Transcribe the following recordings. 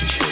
Concentrate.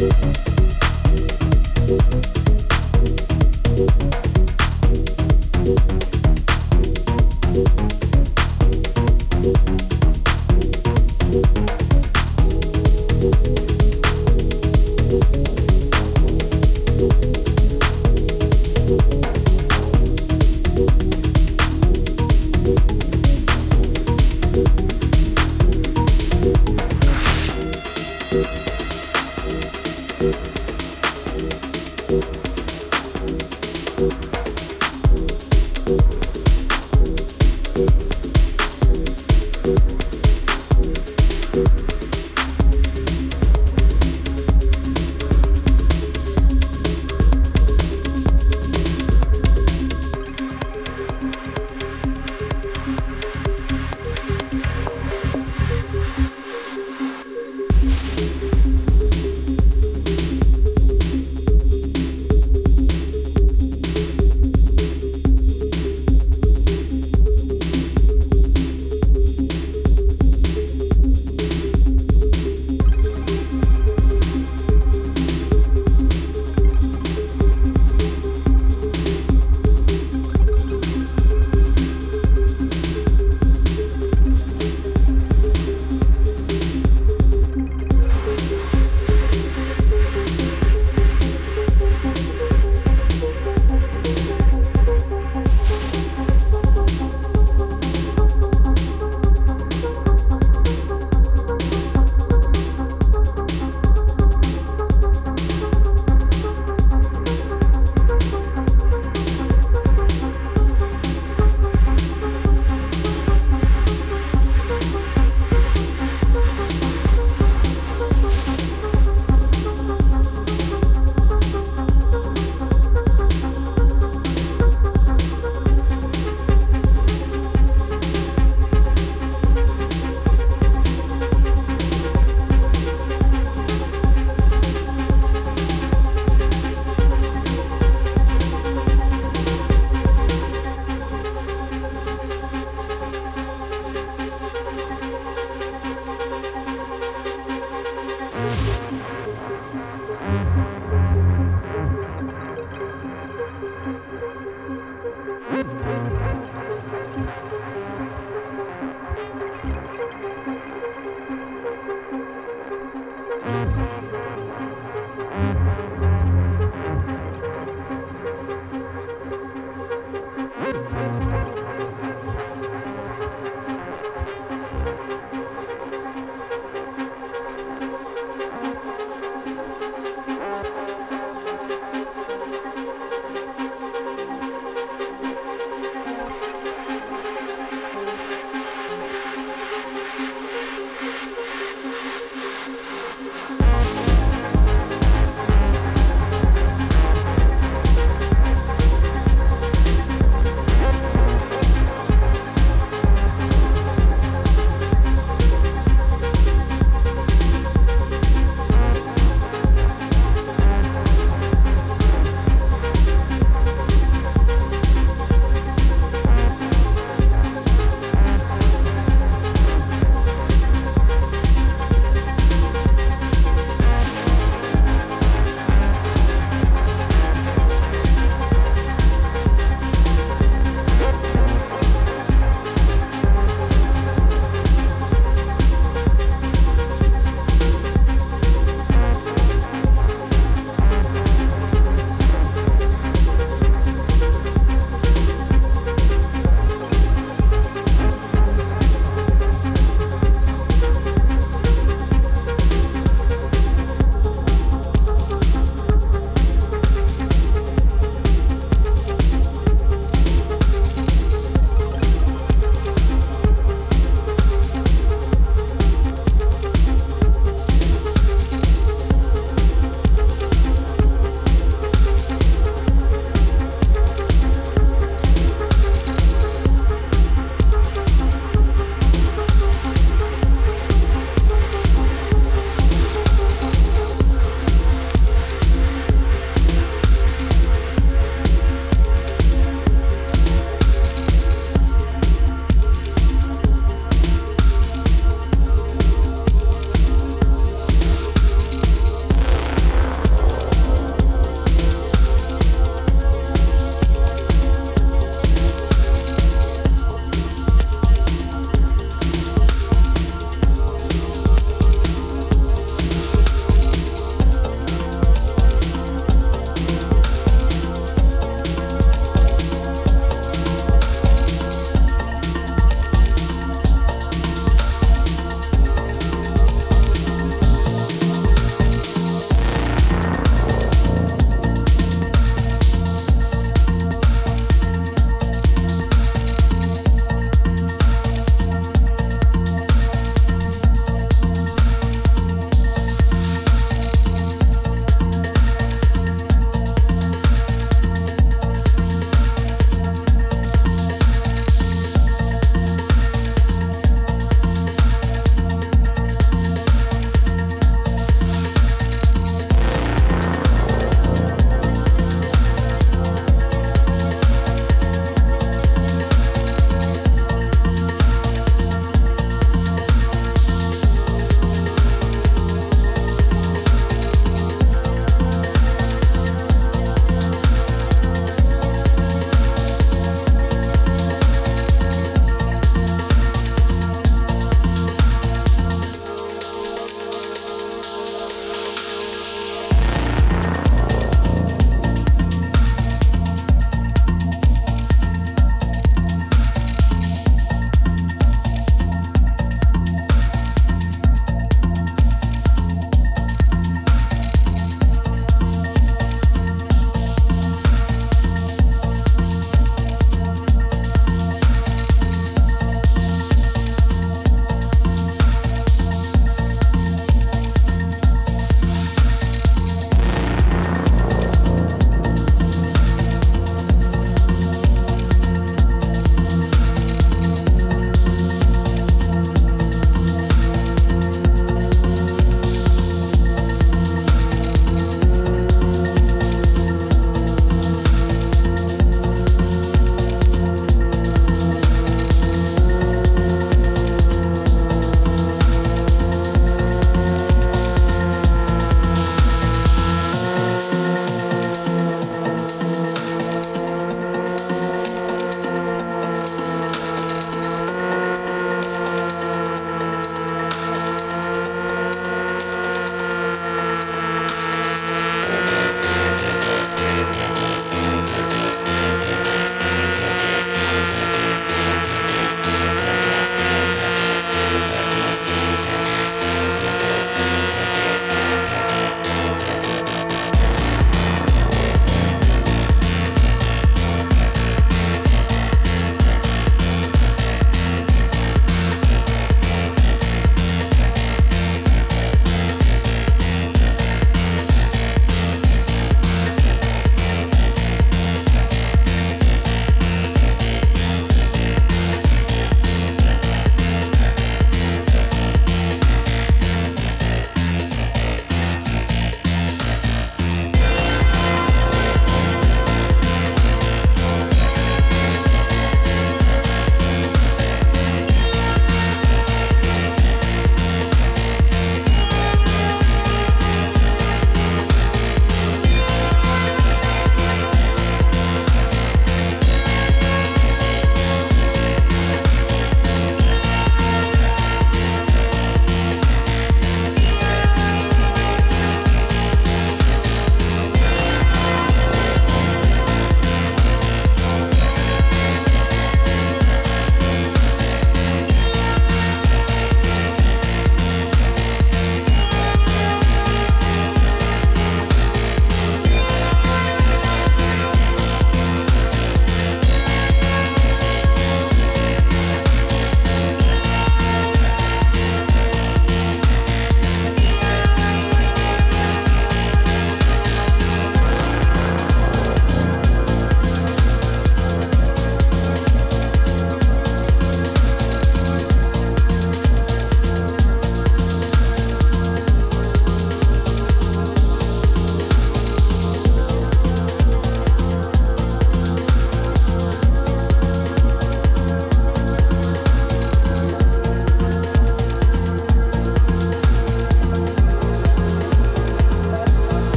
Müzik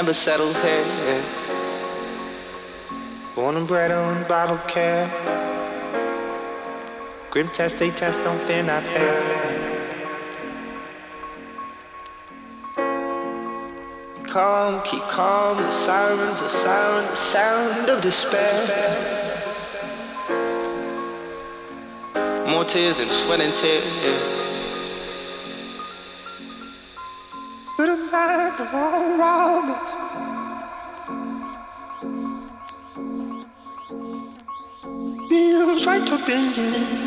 never settle here. Born and bred on bottle care. Grim test, they test, don't fear, not fair. Calm, keep calm, the sirens, the sirens, the sound of despair. More tears and sweat and tears. 瞬间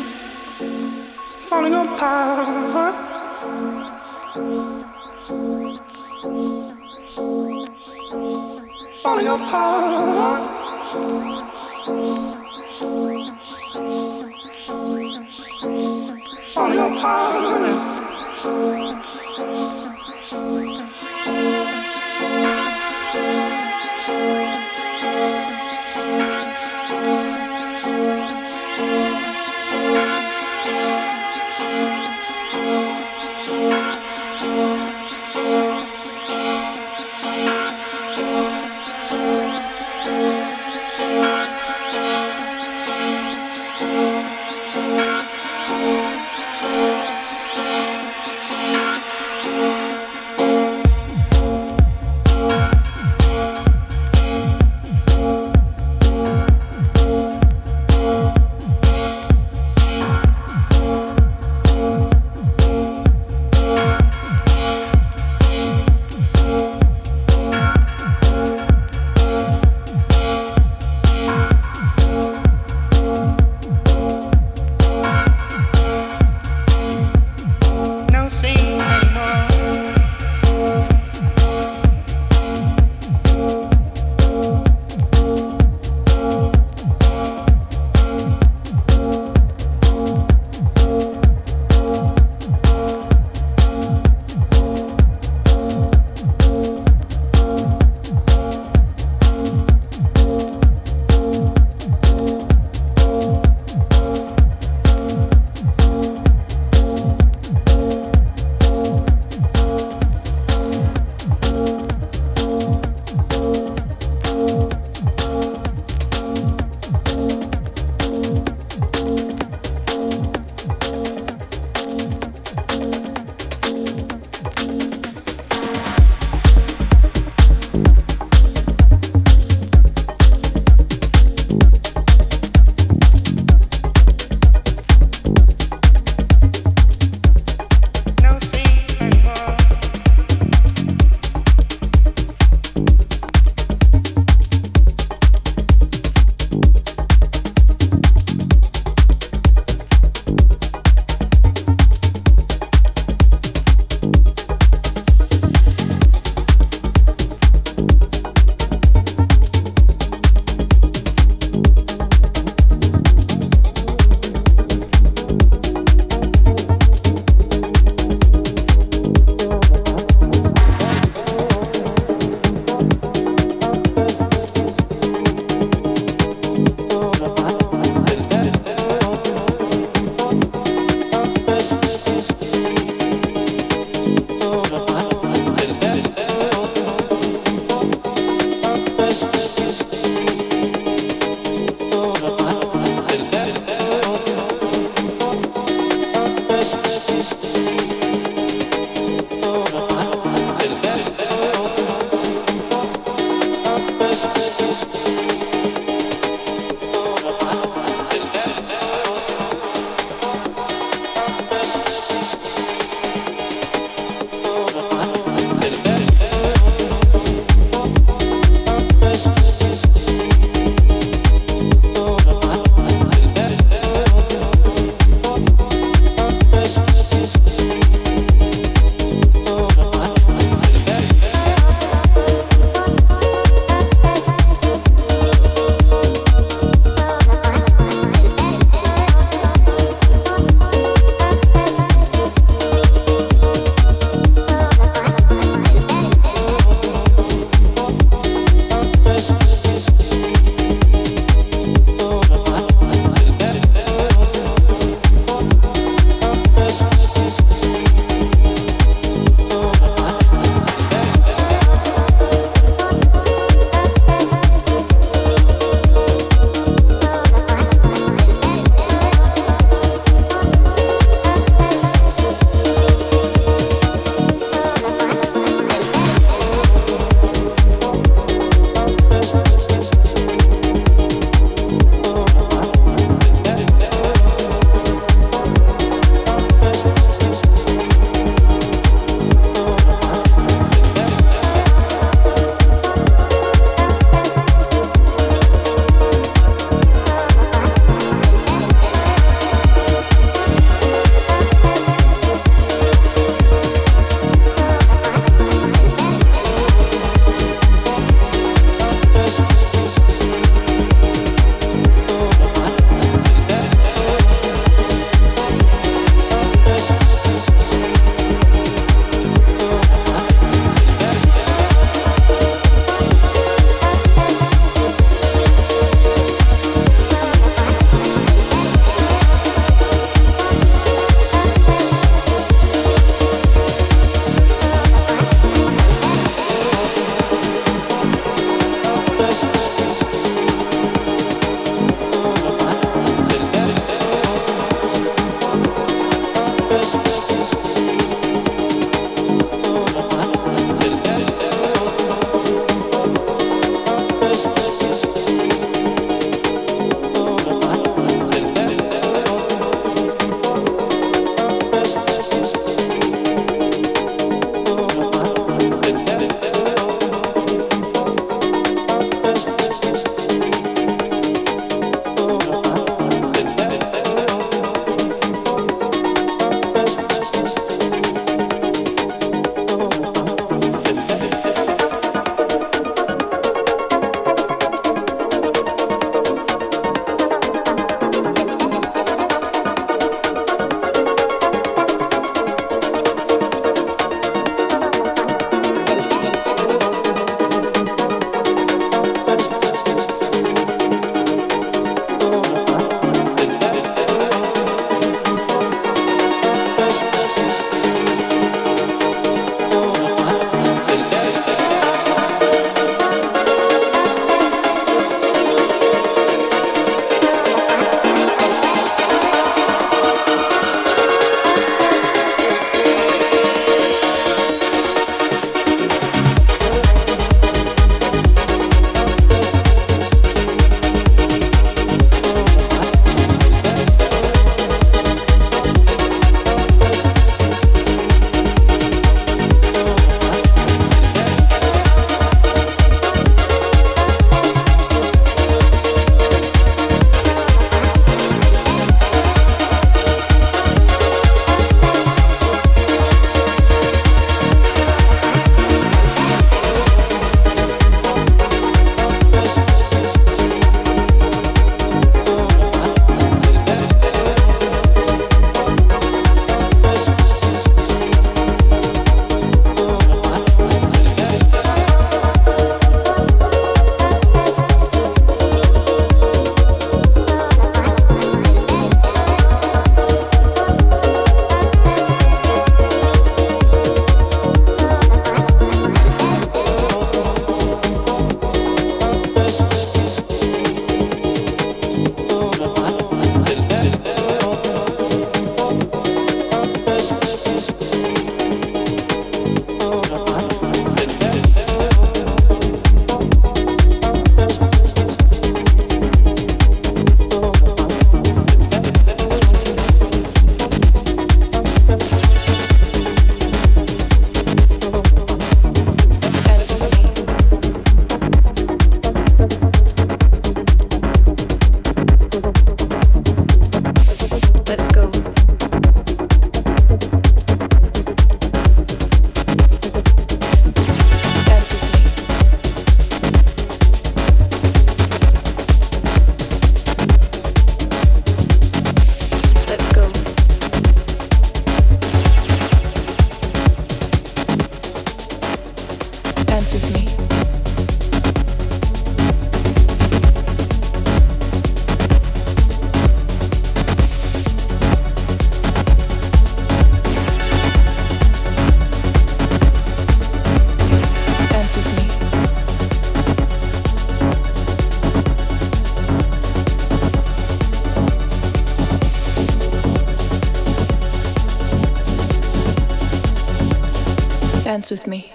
dance with me.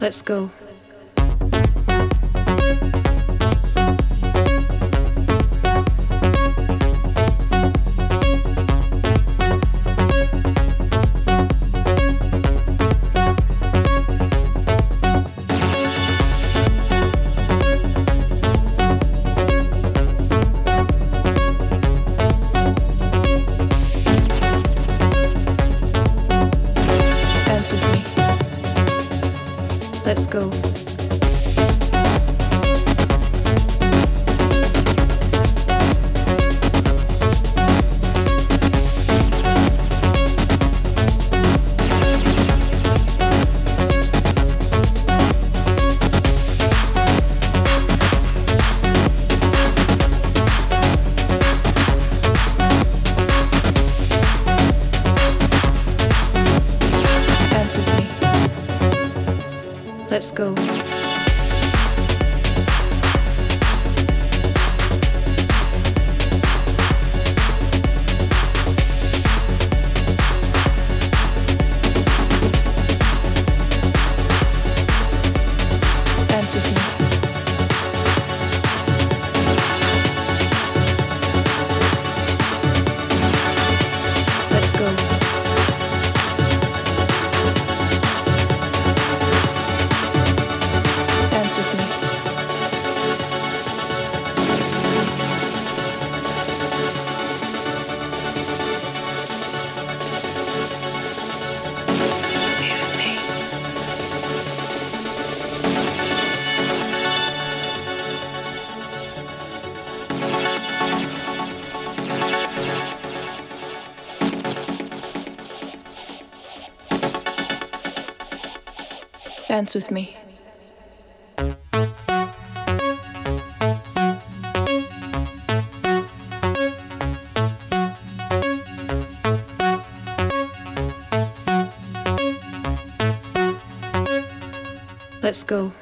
Let's go. dance with me. Let's go.